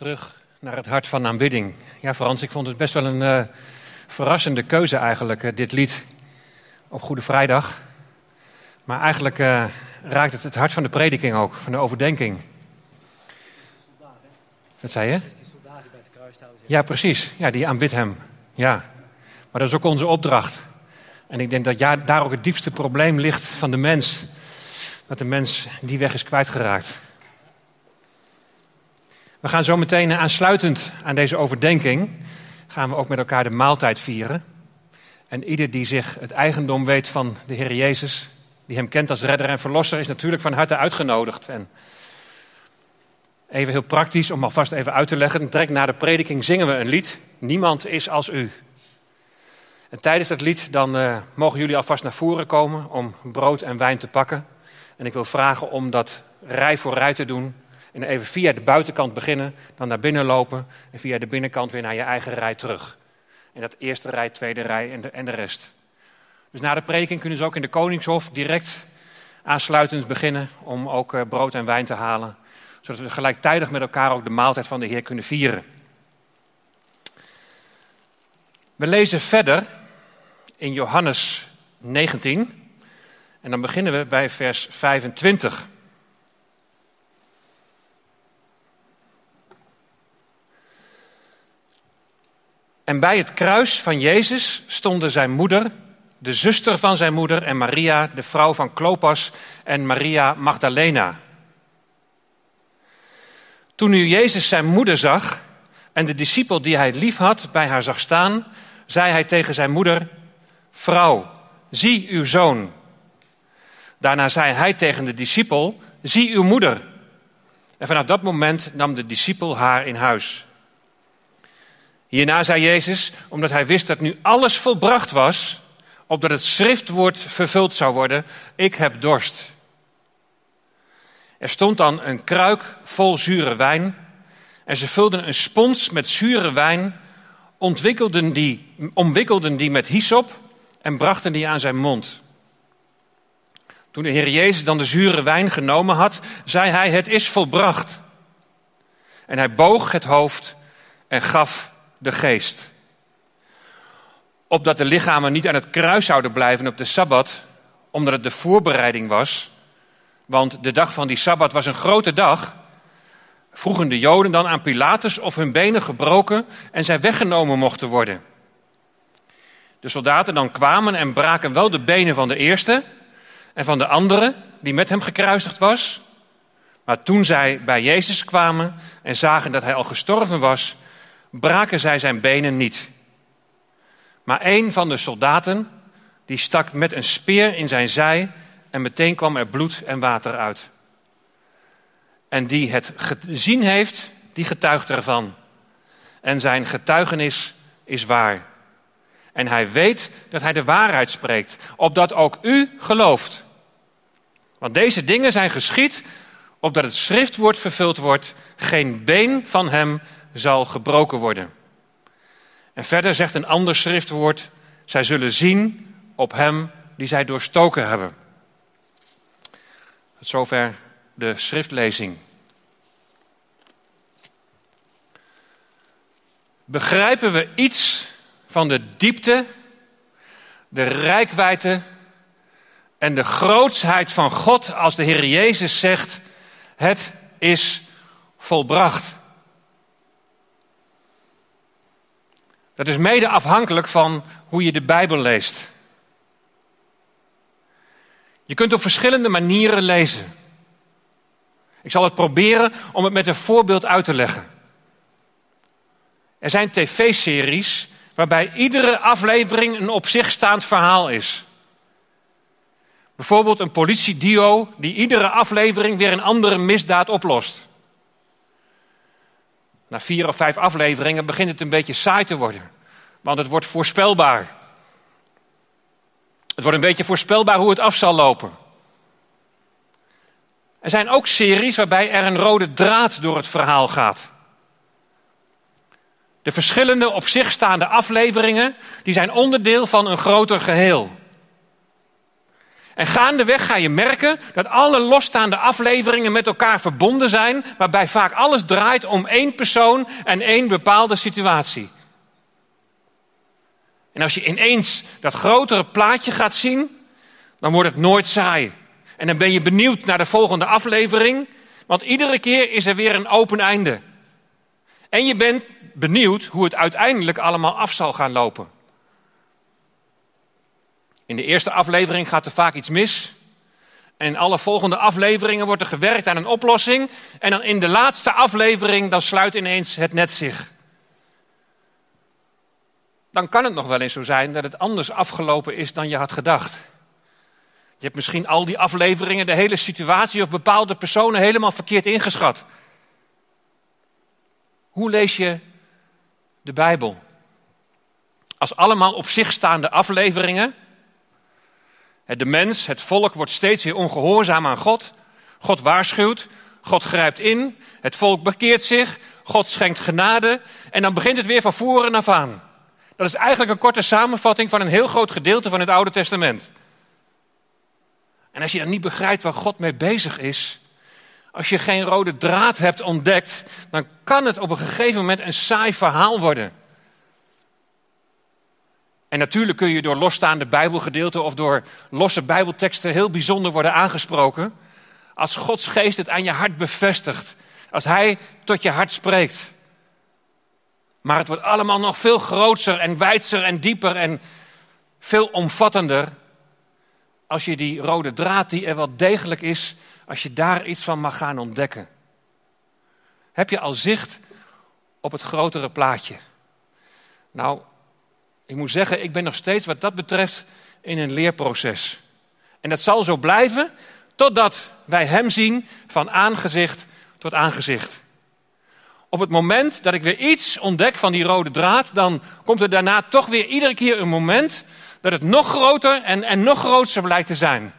terug naar het hart van aanbidding. Ja, Frans, ik vond het best wel een uh, verrassende keuze eigenlijk, uh, dit lied op Goede Vrijdag. Maar eigenlijk uh, raakt het het hart van de prediking ook, van de overdenking. Wat zei je? Ja, precies. Ja, die aanbidt hem. Ja. Maar dat is ook onze opdracht. En ik denk dat ja, daar ook het diepste probleem ligt van de mens. Dat de mens die weg is kwijtgeraakt. We gaan zo meteen aansluitend aan deze overdenking, gaan we ook met elkaar de maaltijd vieren. En ieder die zich het eigendom weet van de Heer Jezus, die hem kent als redder en verlosser, is natuurlijk van harte uitgenodigd. En even heel praktisch, om alvast even uit te leggen, direct na de prediking zingen we een lied. Niemand is als u. En tijdens dat lied dan uh, mogen jullie alvast naar voren komen om brood en wijn te pakken. En ik wil vragen om dat rij voor rij te doen. En even via de buitenkant beginnen, dan naar binnen lopen. En via de binnenkant weer naar je eigen rij terug. En dat eerste rij, tweede rij en de, en de rest. Dus na de prediking kunnen ze ook in de Koningshof direct aansluitend beginnen om ook uh, brood en wijn te halen. Zodat we gelijktijdig met elkaar ook de maaltijd van de Heer kunnen vieren. We lezen verder in Johannes 19. En dan beginnen we bij vers 25. En bij het kruis van Jezus stonden zijn moeder, de zuster van zijn moeder en Maria, de vrouw van Klopas en Maria Magdalena. Toen nu Jezus zijn moeder zag en de discipel die hij lief had bij haar zag staan, zei hij tegen zijn moeder: Vrouw, zie uw zoon. Daarna zei hij tegen de discipel: Zie uw moeder. En vanaf dat moment nam de discipel haar in huis. Hierna zei Jezus, omdat hij wist dat nu alles volbracht was, opdat het schriftwoord vervuld zou worden: Ik heb dorst. Er stond dan een kruik vol zure wijn. En ze vulden een spons met zure wijn, ontwikkelden die, omwikkelden die met hyssop en brachten die aan zijn mond. Toen de Heer Jezus dan de zure wijn genomen had, zei hij: Het is volbracht. En hij boog het hoofd en gaf de geest. Opdat de lichamen niet aan het kruis zouden blijven op de sabbat, omdat het de voorbereiding was. Want de dag van die sabbat was een grote dag. Vroegen de Joden dan aan Pilatus of hun benen gebroken en zij weggenomen mochten worden. De soldaten dan kwamen en braken wel de benen van de eerste en van de andere die met hem gekruisigd was. Maar toen zij bij Jezus kwamen en zagen dat hij al gestorven was, braken zij zijn benen niet. Maar een van de soldaten, die stak met een speer in zijn zij en meteen kwam er bloed en water uit. En die het gezien heeft, die getuigt ervan. En zijn getuigenis is waar. En hij weet dat hij de waarheid spreekt, opdat ook u gelooft. Want deze dingen zijn geschied, opdat het schriftwoord vervuld wordt, geen been van hem zal gebroken worden. En verder zegt een ander schriftwoord, zij zullen zien op hem die zij doorstoken hebben. Tot zover de schriftlezing. Begrijpen we iets van de diepte, de rijkwijde en de grootsheid van God als de Heer Jezus zegt: Het is volbracht. Dat is mede afhankelijk van hoe je de Bijbel leest. Je kunt op verschillende manieren lezen. Ik zal het proberen om het met een voorbeeld uit te leggen. Er zijn tv-series waarbij iedere aflevering een op zich staand verhaal is. Bijvoorbeeld een politieduo die iedere aflevering weer een andere misdaad oplost. Na vier of vijf afleveringen begint het een beetje saai te worden, want het wordt voorspelbaar. Het wordt een beetje voorspelbaar hoe het af zal lopen. Er zijn ook series waarbij er een rode draad door het verhaal gaat. De verschillende op zich staande afleveringen die zijn onderdeel van een groter geheel. En gaandeweg ga je merken dat alle losstaande afleveringen met elkaar verbonden zijn, waarbij vaak alles draait om één persoon en één bepaalde situatie. En als je ineens dat grotere plaatje gaat zien, dan wordt het nooit saai. En dan ben je benieuwd naar de volgende aflevering, want iedere keer is er weer een open einde. En je bent benieuwd hoe het uiteindelijk allemaal af zal gaan lopen. In de eerste aflevering gaat er vaak iets mis. En in alle volgende afleveringen wordt er gewerkt aan een oplossing. En dan in de laatste aflevering, dan sluit ineens het net zich. Dan kan het nog wel eens zo zijn dat het anders afgelopen is dan je had gedacht. Je hebt misschien al die afleveringen, de hele situatie of bepaalde personen helemaal verkeerd ingeschat. Hoe lees je de Bijbel? Als allemaal op zich staande afleveringen. De mens, het volk wordt steeds weer ongehoorzaam aan God. God waarschuwt, God grijpt in, het volk bekeert zich, God schenkt genade en dan begint het weer van voren af aan. Dat is eigenlijk een korte samenvatting van een heel groot gedeelte van het Oude Testament. En als je dan niet begrijpt waar God mee bezig is, als je geen rode draad hebt ontdekt, dan kan het op een gegeven moment een saai verhaal worden. En natuurlijk kun je door losstaande Bijbelgedeelten of door losse Bijbelteksten heel bijzonder worden aangesproken. Als Gods geest het aan je hart bevestigt. Als Hij tot je hart spreekt. Maar het wordt allemaal nog veel groter en wijdser en dieper en veel omvattender. Als je die rode draad die er wel degelijk is, als je daar iets van mag gaan ontdekken. Heb je al zicht op het grotere plaatje? Nou, ik moet zeggen, ik ben nog steeds wat dat betreft in een leerproces. En dat zal zo blijven totdat wij Hem zien van aangezicht tot aangezicht. Op het moment dat ik weer iets ontdek van die rode draad, dan komt er daarna toch weer iedere keer een moment dat het nog groter en, en nog groter blijkt te zijn.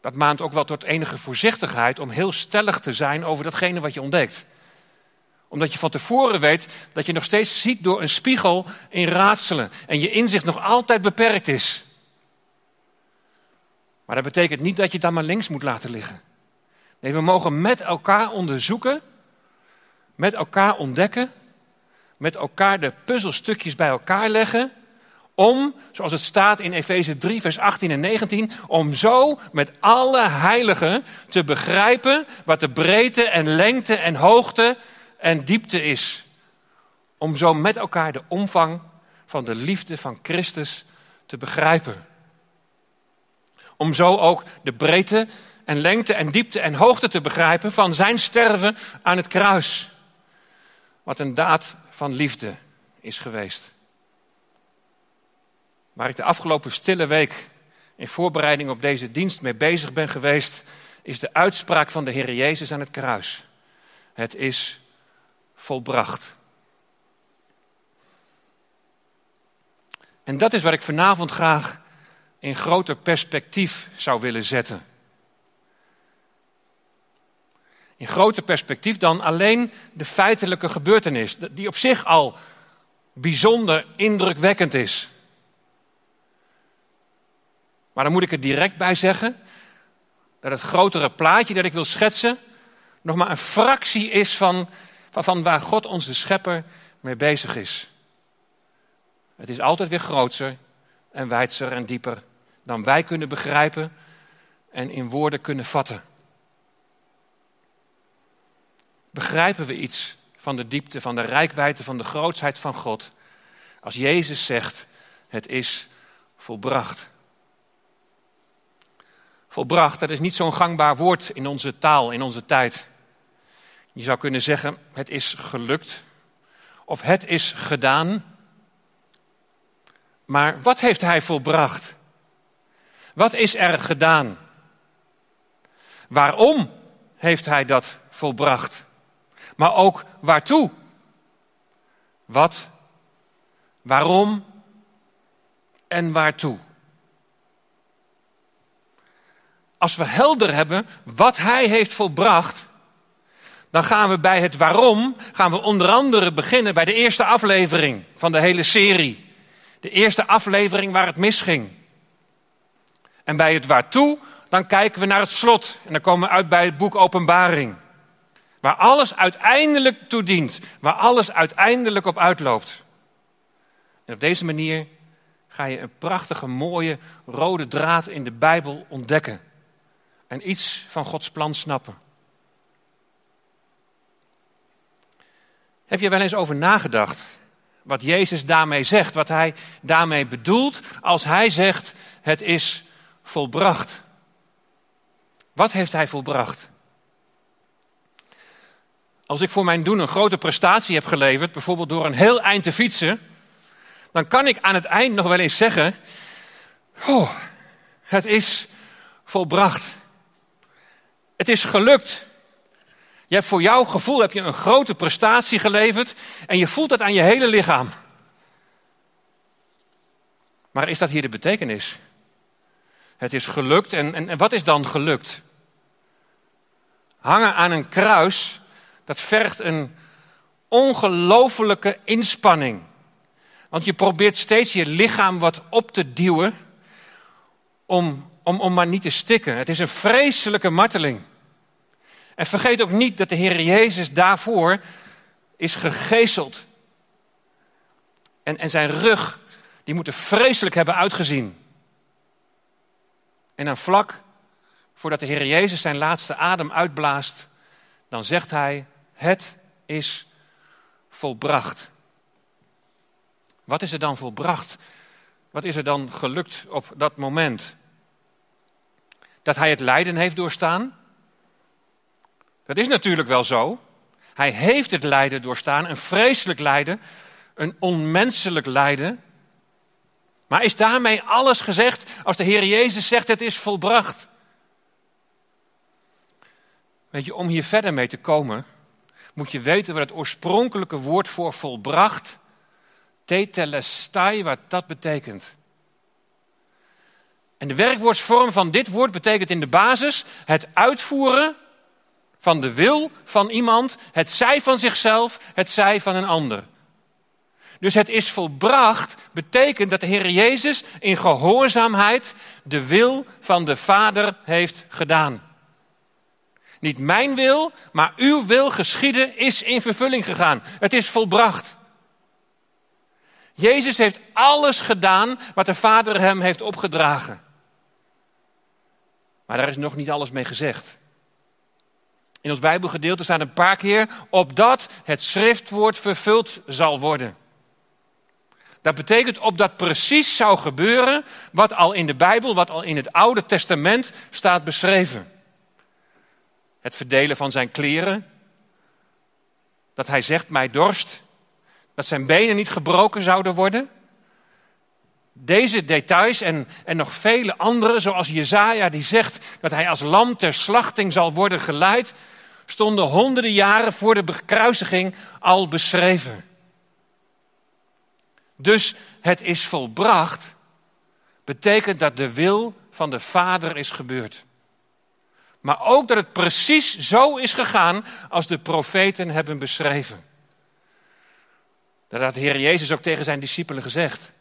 Dat maakt ook wel tot enige voorzichtigheid om heel stellig te zijn over datgene wat je ontdekt. Omdat je van tevoren weet dat je nog steeds ziet door een spiegel in raadselen en je inzicht nog altijd beperkt is. Maar dat betekent niet dat je dan maar links moet laten liggen. Nee, we mogen met elkaar onderzoeken, met elkaar ontdekken, met elkaar de puzzelstukjes bij elkaar leggen om, zoals het staat in Efeze 3, vers 18 en 19, om zo met alle heiligen te begrijpen wat de breedte en lengte en hoogte en diepte is. Om zo met elkaar de omvang van de liefde van Christus te begrijpen. Om zo ook de breedte en lengte en diepte en hoogte te begrijpen van zijn sterven aan het kruis. Wat een daad van liefde is geweest. Waar ik de afgelopen stille week in voorbereiding op deze dienst mee bezig ben geweest, is de uitspraak van de Heer Jezus aan het kruis. Het is volbracht. En dat is wat ik vanavond graag in groter perspectief zou willen zetten. In groter perspectief dan alleen de feitelijke gebeurtenis, die op zich al bijzonder indrukwekkend is. Maar dan moet ik er direct bij zeggen dat het grotere plaatje dat ik wil schetsen nog maar een fractie is van, van, waar God onze schepper mee bezig is. Het is altijd weer groter en wijdser en dieper dan wij kunnen begrijpen en in woorden kunnen vatten. Begrijpen we iets van de diepte, van de rijkwijde, van de grootsheid van God als Jezus zegt, het is volbracht. Volbracht, dat is niet zo'n gangbaar woord in onze taal, in onze tijd. Je zou kunnen zeggen, het is gelukt. Of het is gedaan. Maar wat heeft hij volbracht? Wat is er gedaan? Waarom heeft hij dat volbracht? Maar ook waartoe? Wat, waarom en waartoe? als we helder hebben wat hij heeft volbracht, dan gaan we bij het waarom, gaan we onder andere beginnen bij de eerste aflevering van de hele serie. De eerste aflevering waar het misging. En bij het waartoe, dan kijken we naar het slot. En dan komen we uit bij het boek Openbaring. Waar alles uiteindelijk toe dient. Waar alles uiteindelijk op uitloopt. En op deze manier ga je een prachtige, mooie rode draad in de Bijbel ontdekken. En iets van Gods plan snappen. Heb je wel eens over nagedacht wat Jezus daarmee zegt, wat hij daarmee bedoelt als hij zegt het is volbracht? Wat heeft hij volbracht? Als ik voor mijn doen een grote prestatie heb geleverd, bijvoorbeeld door een heel eind te fietsen, dan kan ik aan het eind nog wel eens zeggen: Oh, het is volbracht. Het is gelukt. Je hebt voor jouw gevoel heb je een grote prestatie geleverd en je voelt dat aan je hele lichaam. Maar is dat hier de betekenis? Het is gelukt en, en, en wat is dan gelukt? Hangen aan een kruis, dat vergt een ongelofelijke inspanning. Want je probeert steeds je lichaam wat op te duwen om, om, om maar niet te stikken. Het is een vreselijke marteling. En vergeet ook niet dat de Heer Jezus daarvoor is gegezeld. En, en zijn rug, die moet er vreselijk hebben uitgezien. En dan vlak voordat de Heer Jezus zijn laatste adem uitblaast, dan zegt hij, het is volbracht. Wat is er dan volbracht? Wat is er dan gelukt op dat moment? Dat hij het lijden heeft doorstaan? Dat is natuurlijk wel zo. Hij heeft het lijden doorstaan, een vreselijk lijden, een onmenselijk lijden. Maar is daarmee alles gezegd als de Heer Jezus zegt het is volbracht? Weet je, om hier verder mee te komen, moet je weten wat het oorspronkelijke woord voor volbracht, tetelestai, wat dat betekent. En de werkwoordsvorm van dit woord betekent in de basis het uitvoeren van de wil van iemand, het zij van zichzelf, het zij van een ander. Dus het is volbracht betekent dat de Heer Jezus in gehoorzaamheid de wil van de Vader heeft gedaan. Niet mijn wil, maar uw wil geschieden is in vervulling gegaan. Het is volbracht. Jezus heeft alles gedaan wat de Vader hem heeft opgedragen. Maar daar is nog niet alles mee gezegd. In ons Bijbelgedeelte staat een paar keer opdat het schriftwoord vervuld zal worden. Dat betekent opdat precies zou gebeuren wat al in de Bijbel, wat al in het Oude Testament staat beschreven. Het verdelen van zijn kleren, dat hij zegt mij dorst, dat zijn benen niet gebroken zouden worden. Deze details en, en nog vele andere, zoals Jezaja die zegt dat hij als lam ter slachting zal worden geleid, stonden honderden jaren voor de bekruisiging al beschreven. Dus het is volbracht, betekent dat de wil van de Vader is gebeurd. Maar ook dat het precies zo is gegaan als de profeten hebben beschreven. Dat had de Heer Jezus ook tegen zijn discipelen gezegd.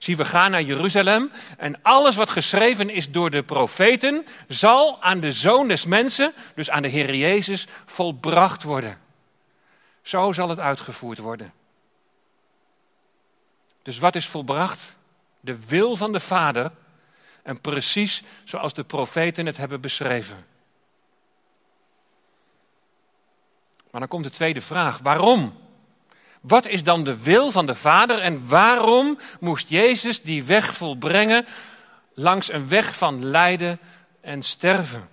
Zie, we gaan naar Jeruzalem en alles wat geschreven is door de profeten zal aan de zoon des mensen, dus aan de Heer Jezus, volbracht worden. Zo zal het uitgevoerd worden. Dus wat is volbracht? De wil van de Vader en precies zoals de profeten het hebben beschreven. Maar dan komt de tweede vraag: waarom? Wat is dan de wil van de Vader en waarom moest Jezus die weg volbrengen langs een weg van lijden en sterven?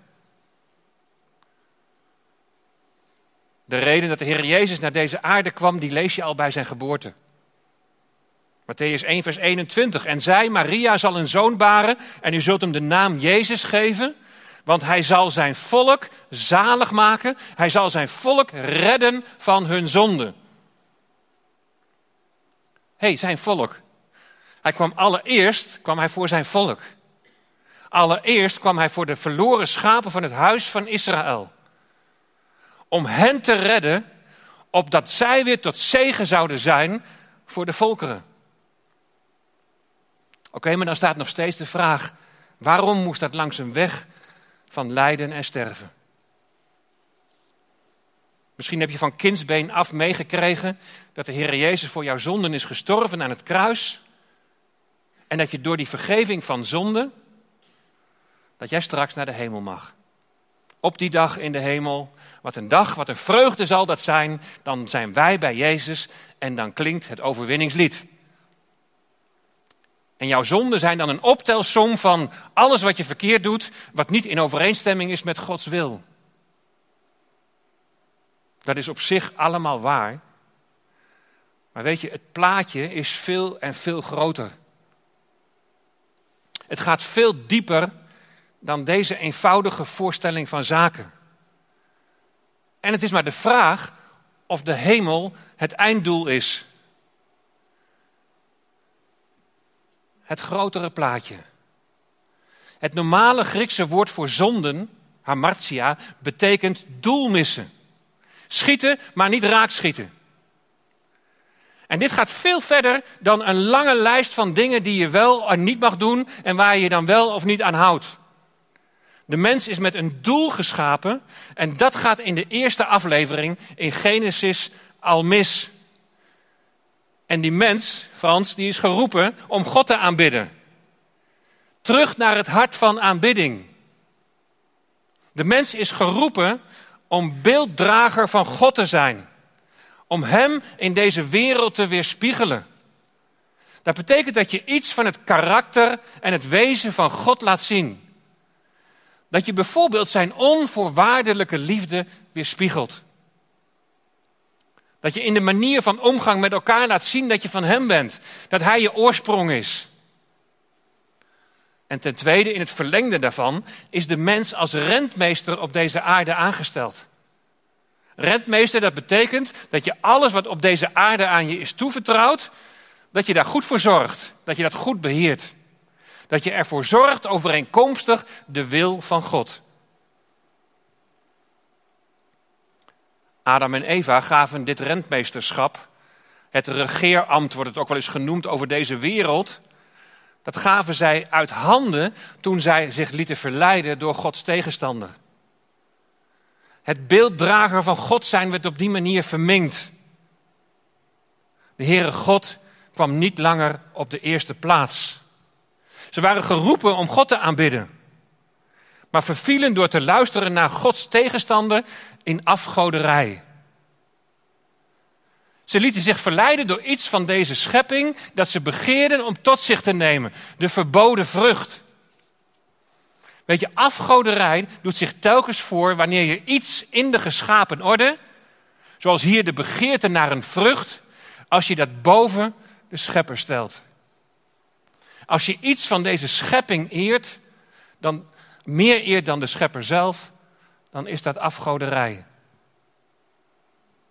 De reden dat de Heer Jezus naar deze aarde kwam, die lees je al bij zijn geboorte. Matthäus 1, vers 21. En zij, Maria, zal een zoon baren en u zult hem de naam Jezus geven, want hij zal zijn volk zalig maken. Hij zal zijn volk redden van hun zonden hey, zijn volk. Hij kwam allereerst kwam hij voor zijn volk. Allereerst kwam hij voor de verloren schapen van het huis van Israël. Om hen te redden, opdat zij weer tot zegen zouden zijn voor de volkeren. Oké, maar dan staat nog steeds de vraag: Waarom moest dat langs een weg van lijden en sterven? Misschien heb je van kindsbeen af meegekregen dat de Heer Jezus voor jouw zonden is gestorven aan het kruis. En dat je door die vergeving van zonden, dat jij straks naar de hemel mag. Op die dag in de hemel, wat een dag, wat een vreugde zal dat zijn, dan zijn wij bij Jezus en dan klinkt het overwinningslied. En jouw zonden zijn dan een optelsom van alles wat je verkeerd doet, wat niet in overeenstemming is met Gods wil. Dat is op zich allemaal waar. Maar weet je, het plaatje is veel en veel groter. Het gaat veel dieper dan deze eenvoudige voorstelling van zaken. En het is maar de vraag of de hemel het einddoel is. Het grotere plaatje. Het normale Griekse woord voor zonden, hamartia, betekent doelmissen. Schieten, maar niet raakschieten. En dit gaat veel verder dan een lange lijst van dingen die je wel en niet mag doen en waar je je dan wel of niet aan houdt. De mens is met een doel geschapen en dat gaat in de eerste aflevering in Genesis al mis. En die mens, Frans, die is geroepen om God te aanbidden. Terug naar het hart van aanbidding. De mens is geroepen om beelddrager van God te zijn. Om Hem in deze wereld te weerspiegelen. Dat betekent dat je iets van het karakter en het wezen van God laat zien. Dat je bijvoorbeeld zijn onvoorwaardelijke liefde weerspiegelt. Dat je in de manier van omgang met elkaar laat zien dat je van Hem bent. Dat Hij je oorsprong is. En ten tweede, in het verlengde daarvan, is de mens als rentmeester op deze aarde aangesteld. Rentmeester, dat betekent dat je alles wat op deze aarde aan je is toevertrouwd, dat je daar goed voor zorgt, dat je dat goed beheert. Dat je ervoor zorgt overeenkomstig de wil van God. Adam en Eva gaven dit rentmeesterschap, het regeerambt wordt het ook wel eens genoemd over deze wereld, dat gaven zij uit handen toen zij zich lieten verleiden door Gods tegenstander. Het beelddrager van God zijn werd op die manier vermengd. De Heere God kwam niet langer op de eerste plaats. Ze waren geroepen om God te aanbidden, maar vervielen door te luisteren naar Gods tegenstander in afgoderij. Ze lieten zich verleiden door iets van deze schepping dat ze begeerden om tot zich te nemen, de verboden vrucht. Weet je, afgoderij doet zich telkens voor wanneer je iets in de geschapen orde, zoals hier de begeerte naar een vrucht, als je dat boven de schepper stelt. Als je iets van deze schepping eert, dan meer eert dan de schepper zelf, dan is dat afgoderij.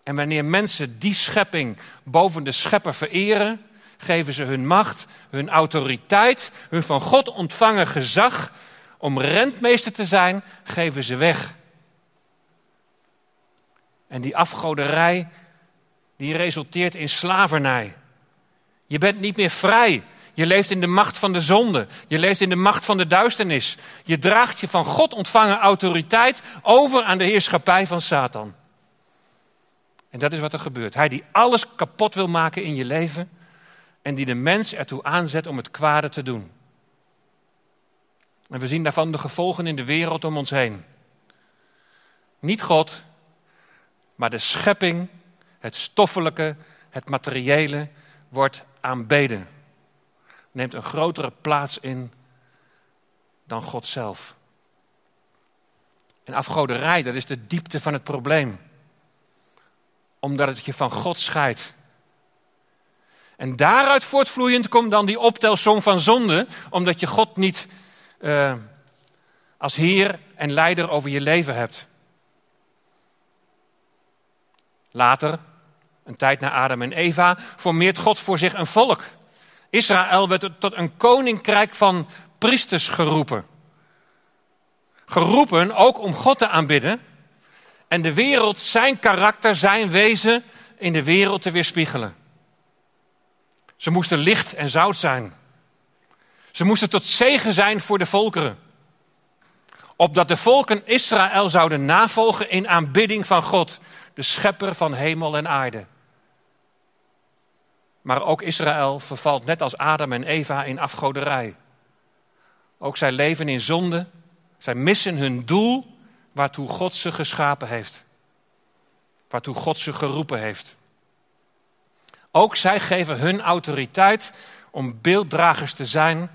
En wanneer mensen die schepping boven de schepper vereren, geven ze hun macht, hun autoriteit, hun van God ontvangen gezag om rentmeester te zijn, geven ze weg. En die afgoderij, die resulteert in slavernij. Je bent niet meer vrij. Je leeft in de macht van de zonde. Je leeft in de macht van de duisternis. Je draagt je van God ontvangen autoriteit over aan de heerschappij van Satan. En dat is wat er gebeurt. Hij die alles kapot wil maken in je leven en die de mens ertoe aanzet om het kwade te doen. En we zien daarvan de gevolgen in de wereld om ons heen. Niet God, maar de schepping, het stoffelijke, het materiële wordt aanbeden. Neemt een grotere plaats in dan God zelf. En afgoderij, dat is de diepte van het probleem. Omdat het je van God scheidt. En daaruit voortvloeiend komt dan die optelsom van zonde, omdat je God niet uh, als Heer en Leider over je leven hebt. Later, een tijd na Adam en Eva, formeert God voor zich een volk. Israël werd tot een koninkrijk van priesters geroepen. Geroepen ook om God te aanbidden en de wereld, zijn karakter, zijn wezen in de wereld te weerspiegelen. Ze moesten licht en zout zijn. Ze moesten tot zegen zijn voor de volkeren. Opdat de volken Israël zouden navolgen in aanbidding van God, de schepper van hemel en aarde. Maar ook Israël vervalt net als Adam en Eva in afgoderij. Ook zij leven in zonde. Zij missen hun doel waartoe God ze geschapen heeft. Waartoe God ze geroepen heeft. Ook zij geven hun autoriteit om beelddragers te zijn,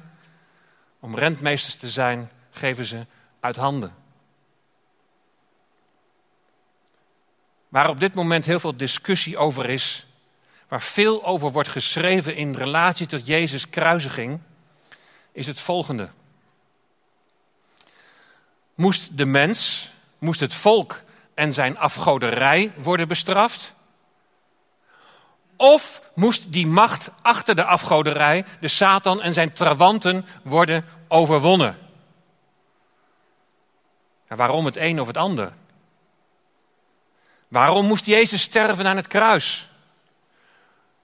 om rentmeesters te zijn, geven ze uit handen. Waar op dit moment heel veel discussie over is, waar veel over wordt geschreven in relatie tot Jezus' kruisiging, is het volgende. Moest de mens, moest het volk en zijn afgoderij worden bestraft? Of moest die macht achter de afgoderij, de Satan en zijn trawanten, worden overwonnen? En waarom het een of het ander? Waarom moest Jezus sterven aan het kruis?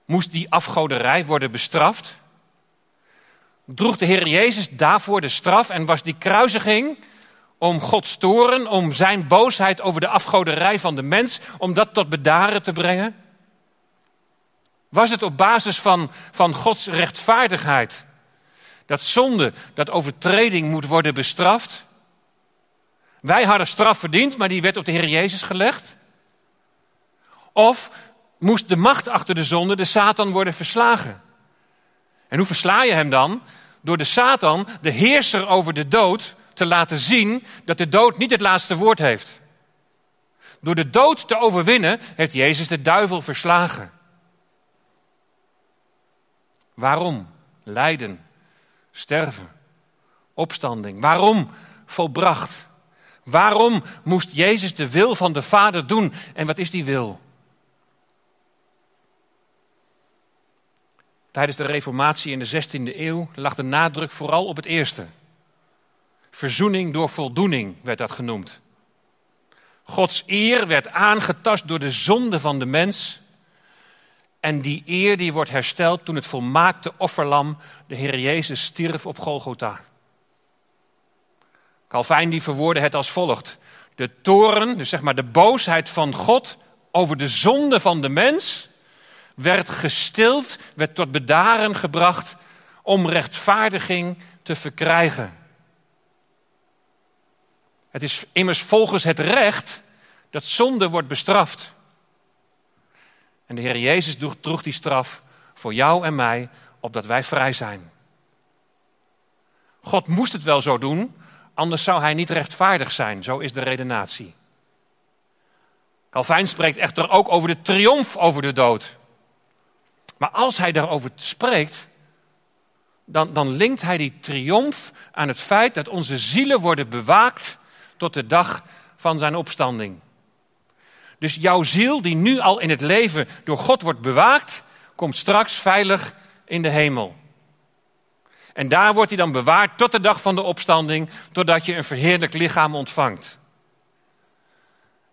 Moest die afgoderij worden bestraft? Droeg de Heer Jezus daarvoor de straf en was die kruisiging om Gods toren, om zijn boosheid over de afgoderij van de mens, om dat tot bedaren te brengen? Was het op basis van, van Gods rechtvaardigheid dat zonde, dat overtreding moet worden bestraft? Wij hadden straf verdiend, maar die werd op de Heer Jezus gelegd. Of moest de macht achter de zonde, de Satan, worden verslagen? En hoe versla je hem dan? Door de Satan, de heerser over de dood, te laten zien dat de dood niet het laatste woord heeft. Door de dood te overwinnen heeft Jezus de duivel verslagen. Waarom? Lijden, sterven, opstanding. Waarom volbracht? Waarom moest Jezus de wil van de Vader doen? En wat is die wil? Tijdens de Reformatie in de 16e eeuw lag de nadruk vooral op het eerste. Verzoening door voldoening werd dat genoemd. Gods eer werd aangetast door de zonde van de mens. En die eer die wordt hersteld toen het volmaakte offerlam, de Heer Jezus, stierf op Golgotha. Calvijn die verwoordde het als volgt. De toren, dus zeg maar de boosheid van God over de zonde van de mens, werd gestild, werd tot bedaren gebracht om rechtvaardiging te verkrijgen. Het is immers volgens het recht dat zonde wordt bestraft. En de Heer Jezus droeg die straf voor jou en mij, opdat wij vrij zijn. God moest het wel zo doen, anders zou hij niet rechtvaardig zijn. Zo is de redenatie. Calvijn spreekt echter ook over de triomf over de dood. Maar als hij daarover spreekt, dan, dan linkt hij die triomf aan het feit dat onze zielen worden bewaakt tot de dag van zijn opstanding. Dus jouw ziel, die nu al in het leven door God wordt bewaakt, komt straks veilig in de hemel. En daar wordt hij dan bewaard tot de dag van de opstanding, totdat je een verheerlijk lichaam ontvangt.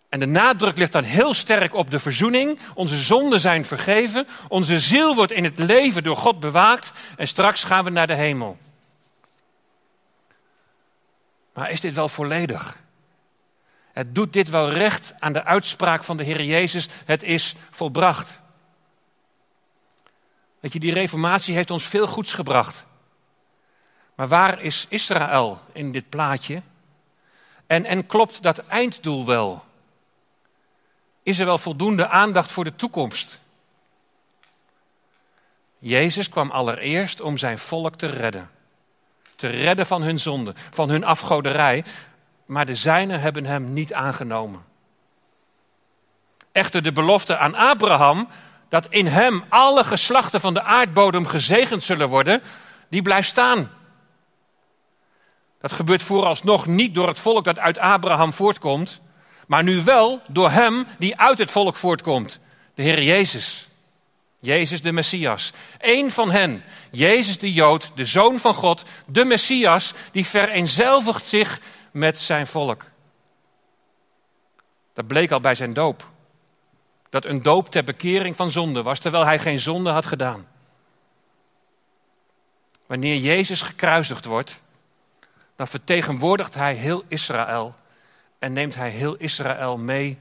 En de nadruk ligt dan heel sterk op de verzoening. Onze zonden zijn vergeven. Onze ziel wordt in het leven door God bewaakt. En straks gaan we naar de hemel. Maar is dit wel volledig? Het doet dit wel recht aan de uitspraak van de Heer Jezus. Het is volbracht. Weet je, die reformatie heeft ons veel goeds gebracht. Maar waar is Israël in dit plaatje? En, en klopt dat einddoel wel? Is er wel voldoende aandacht voor de toekomst? Jezus kwam allereerst om zijn volk te redden. Te redden van hun zonde, van hun afgoderij. Maar de zijnen hebben hem niet aangenomen. Echter de belofte aan Abraham dat in hem alle geslachten van de aardbodem gezegend zullen worden, die blijft staan. Dat gebeurt vooralsnog niet door het volk dat uit Abraham voortkomt, maar nu wel door hem die uit het volk voortkomt, de Heer Jezus. Jezus de Messias. Eén van hen, Jezus de Jood, de Zoon van God, de Messias, die vereenzelvigt zich met zijn volk. Dat bleek al bij zijn doop. Dat een doop ter bekering van zonde was, terwijl hij geen zonde had gedaan. Wanneer Jezus gekruisigd wordt, dan vertegenwoordigt hij heel Israël en neemt hij heel Israël mee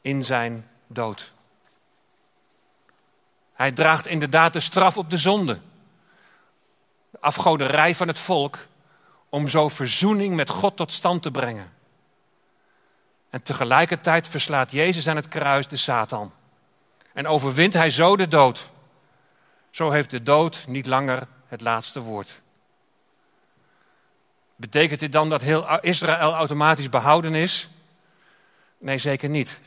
in zijn dood. Hij draagt inderdaad de straf op de zonde, de afgoderij van het volk, om zo verzoening met God tot stand te brengen. En tegelijkertijd verslaat Jezus aan het kruis de Satan. En overwint hij zo de dood. Zo heeft de dood niet langer het laatste woord. Betekent dit dan dat heel Israël automatisch behouden is? Nee, zeker niet.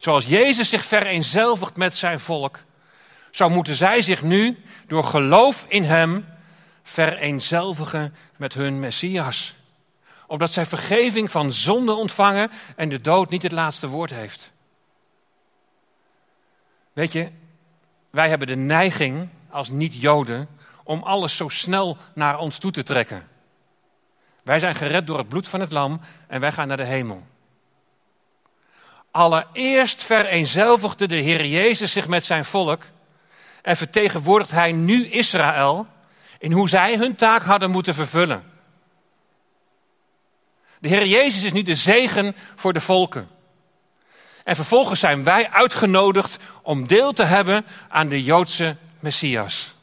Zoals Jezus zich vereenzelvigt met zijn volk, zo moeten zij zich nu door geloof in Hem vereenzelvigen met hun Messias. Omdat zij vergeving van zonde ontvangen en de dood niet het laatste woord heeft. Weet je, wij hebben de neiging als niet-Joden om alles zo snel naar ons toe te trekken. Wij zijn gered door het bloed van het lam en wij gaan naar de hemel. Allereerst vereenzelvigde de Heer Jezus zich met zijn volk en vertegenwoordigt hij nu Israël in hoe zij hun taak hadden moeten vervullen. De Heer Jezus is nu de zegen voor de volken. En vervolgens zijn wij uitgenodigd om deel te hebben aan de Joodse Messias.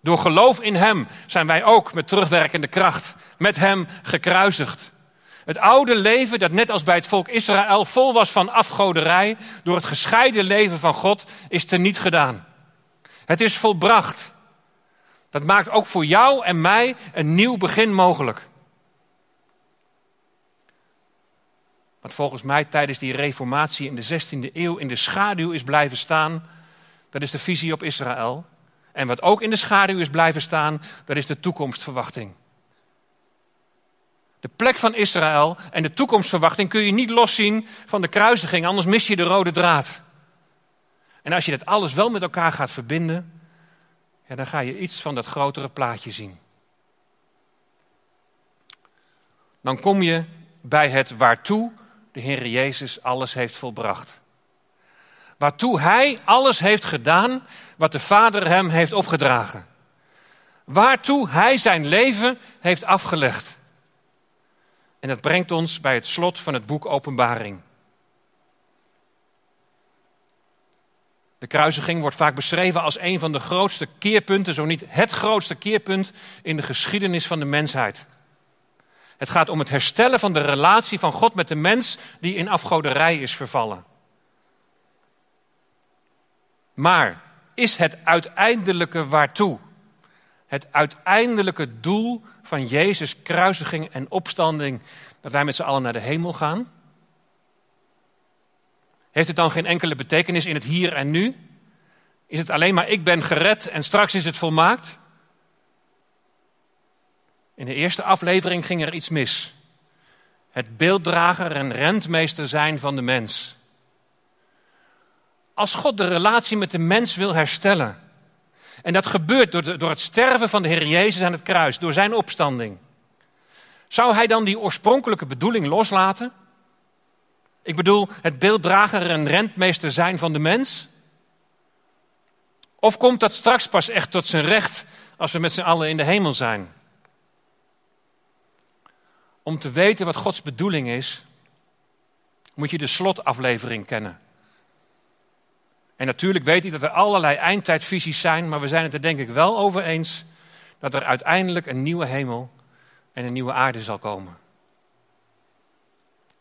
Door geloof in Hem zijn wij ook met terugwerkende kracht met Hem gekruisigd. Het oude leven dat net als bij het volk Israël vol was van afgoderij, door het gescheiden leven van God, is teniet gedaan. Het is volbracht. Dat maakt ook voor jou en mij een nieuw begin mogelijk. Wat volgens mij tijdens die reformatie in de 16e eeuw in de schaduw is blijven staan, dat is de visie op Israël. En wat ook in de schaduw is blijven staan, dat is de toekomstverwachting. De plek van Israël en de toekomstverwachting kun je niet loszien van de kruisiging, anders mis je de rode draad. En als je dat alles wel met elkaar gaat verbinden, ja, dan ga je iets van dat grotere plaatje zien. Dan kom je bij het waartoe de Heer Jezus alles heeft volbracht. Waartoe Hij alles heeft gedaan wat de Vader hem heeft opgedragen. Waartoe Hij zijn leven heeft afgelegd. En dat brengt ons bij het slot van het boek Openbaring. De kruisiging wordt vaak beschreven als een van de grootste keerpunten, zo niet het grootste keerpunt in de geschiedenis van de mensheid. Het gaat om het herstellen van de relatie van God met de mens die in afgoderij is vervallen. Maar is het uiteindelijke waartoe? Het uiteindelijke doel van Jezus' kruisiging en opstanding, dat wij met z'n allen naar de hemel gaan? Heeft het dan geen enkele betekenis in het hier en nu? Is het alleen maar ik ben gered en straks is het volmaakt? In de eerste aflevering ging er iets mis. Het beelddrager en rentmeester zijn van de mens. Als God de relatie met de mens wil herstellen, en dat gebeurt door, door het sterven van de Heer Jezus aan het kruis, door zijn opstanding. Zou hij dan die oorspronkelijke bedoeling loslaten? Ik bedoel, het beelddrager en rentmeester zijn van de mens? Of komt dat straks pas echt tot zijn recht als we met z'n allen in de hemel zijn? Om te weten wat Gods bedoeling is, moet je de slotaflevering kennen. En natuurlijk weet ik dat er allerlei eindtijdvisies zijn, maar we zijn het er denk ik wel over eens dat er uiteindelijk een nieuwe hemel en een nieuwe aarde zal komen.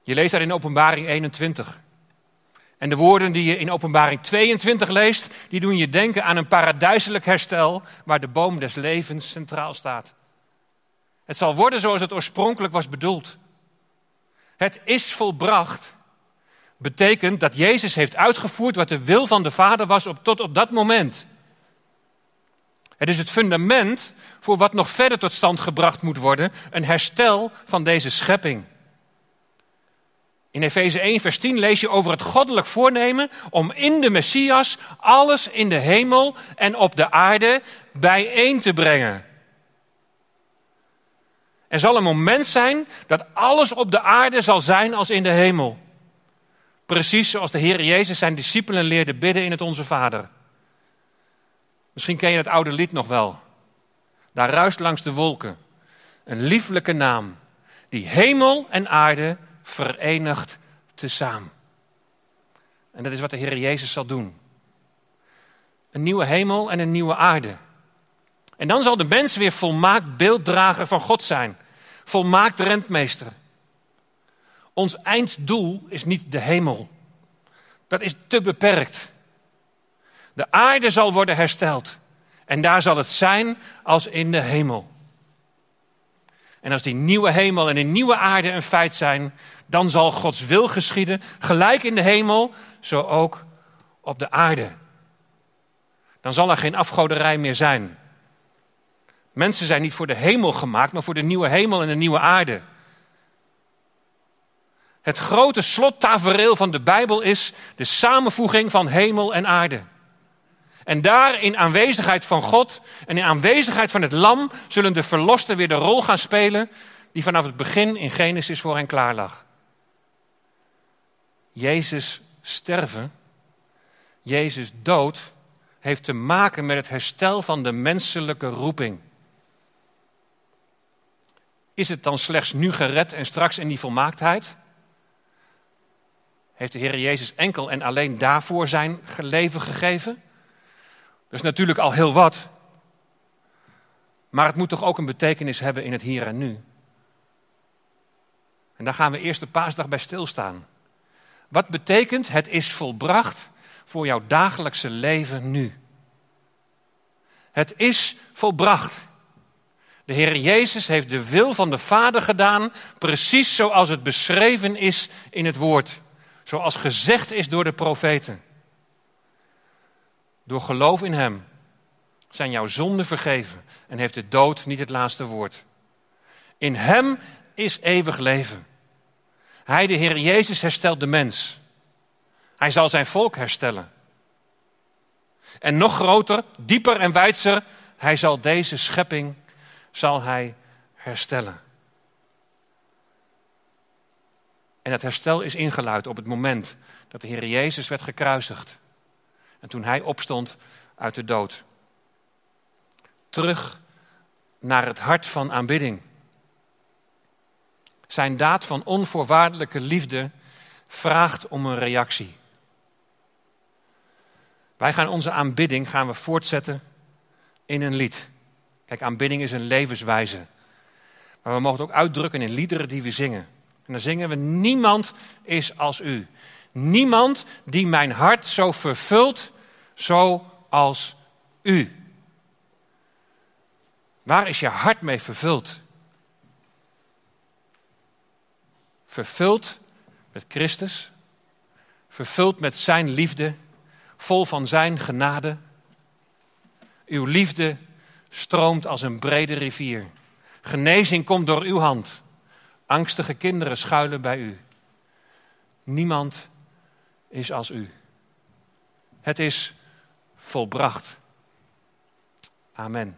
Je leest daar in Openbaring 21. En de woorden die je in Openbaring 22 leest, die doen je denken aan een paradijselijk herstel waar de boom des levens centraal staat. Het zal worden zoals het oorspronkelijk was bedoeld. Het is volbracht betekent dat Jezus heeft uitgevoerd wat de wil van de Vader was op, tot op dat moment. Het is het fundament voor wat nog verder tot stand gebracht moet worden, een herstel van deze schepping. In Efeze 1, vers 10 lees je over het goddelijk voornemen om in de Messias alles in de hemel en op de aarde bijeen te brengen. Er zal een moment zijn dat alles op de aarde zal zijn als in de hemel. Precies zoals de Heer Jezus zijn discipelen leerde bidden in het Onze Vader. Misschien ken je het oude lied nog wel. Daar ruist langs de wolken een lieflijke naam die hemel en aarde verenigt tezamen. En dat is wat de Heer Jezus zal doen. Een nieuwe hemel en een nieuwe aarde. En dan zal de mens weer volmaakt beelddrager van God zijn. Volmaakt rentmeester. Ons einddoel is niet de hemel. Dat is te beperkt. De aarde zal worden hersteld. En daar zal het zijn als in de hemel. En als die nieuwe hemel en die nieuwe aarde een feit zijn, dan zal Gods wil geschieden, gelijk in de hemel, zo ook op de aarde. Dan zal er geen afgoderij meer zijn. Mensen zijn niet voor de hemel gemaakt, maar voor de nieuwe hemel en de nieuwe aarde. Het grote slottafereel van de Bijbel is de samenvoeging van hemel en aarde. En daar in aanwezigheid van God en in aanwezigheid van het lam zullen de verlosten weer de rol gaan spelen die vanaf het begin in Genesis voor hen klaar lag. Jezus sterven, Jezus dood, heeft te maken met het herstel van de menselijke roeping. Is het dan slechts nu gered en straks in die volmaaktheid? Heeft de Heer Jezus enkel en alleen daarvoor zijn leven gegeven? Dat is natuurlijk al heel wat. Maar het moet toch ook een betekenis hebben in het hier en nu. En daar gaan we eerste paasdag bij stilstaan. Wat betekent het is volbracht voor jouw dagelijkse leven nu? Het is volbracht. De Heer Jezus heeft de wil van de Vader gedaan, precies zoals het beschreven is in het woord. Zoals gezegd is door de profeten. Door geloof in Hem zijn jouw zonden vergeven en heeft de dood niet het laatste woord. In Hem is eeuwig leven. Hij, de Heer Jezus, herstelt de mens. Hij zal zijn volk herstellen. En nog groter, dieper en wijdser, hij zal deze schepping zal hij herstellen. En het herstel is ingeluid op het moment dat de Heer Jezus werd gekruisigd. En toen hij opstond uit de dood. Terug naar het hart van aanbidding. Zijn daad van onvoorwaardelijke liefde vraagt om een reactie. Wij gaan onze aanbidding gaan we voortzetten in een lied. Kijk, aanbidding is een levenswijze. Maar we mogen het ook uitdrukken in liederen die we zingen. En dan zingen we: Niemand is als u. Niemand die mijn hart zo vervult zoals u. Waar is je hart mee vervuld? Vervuld met Christus, vervuld met Zijn liefde, vol van Zijn genade. Uw liefde stroomt als een brede rivier. Genezing komt door uw hand. Angstige kinderen schuilen bij u. Niemand is als u. Het is volbracht. Amen.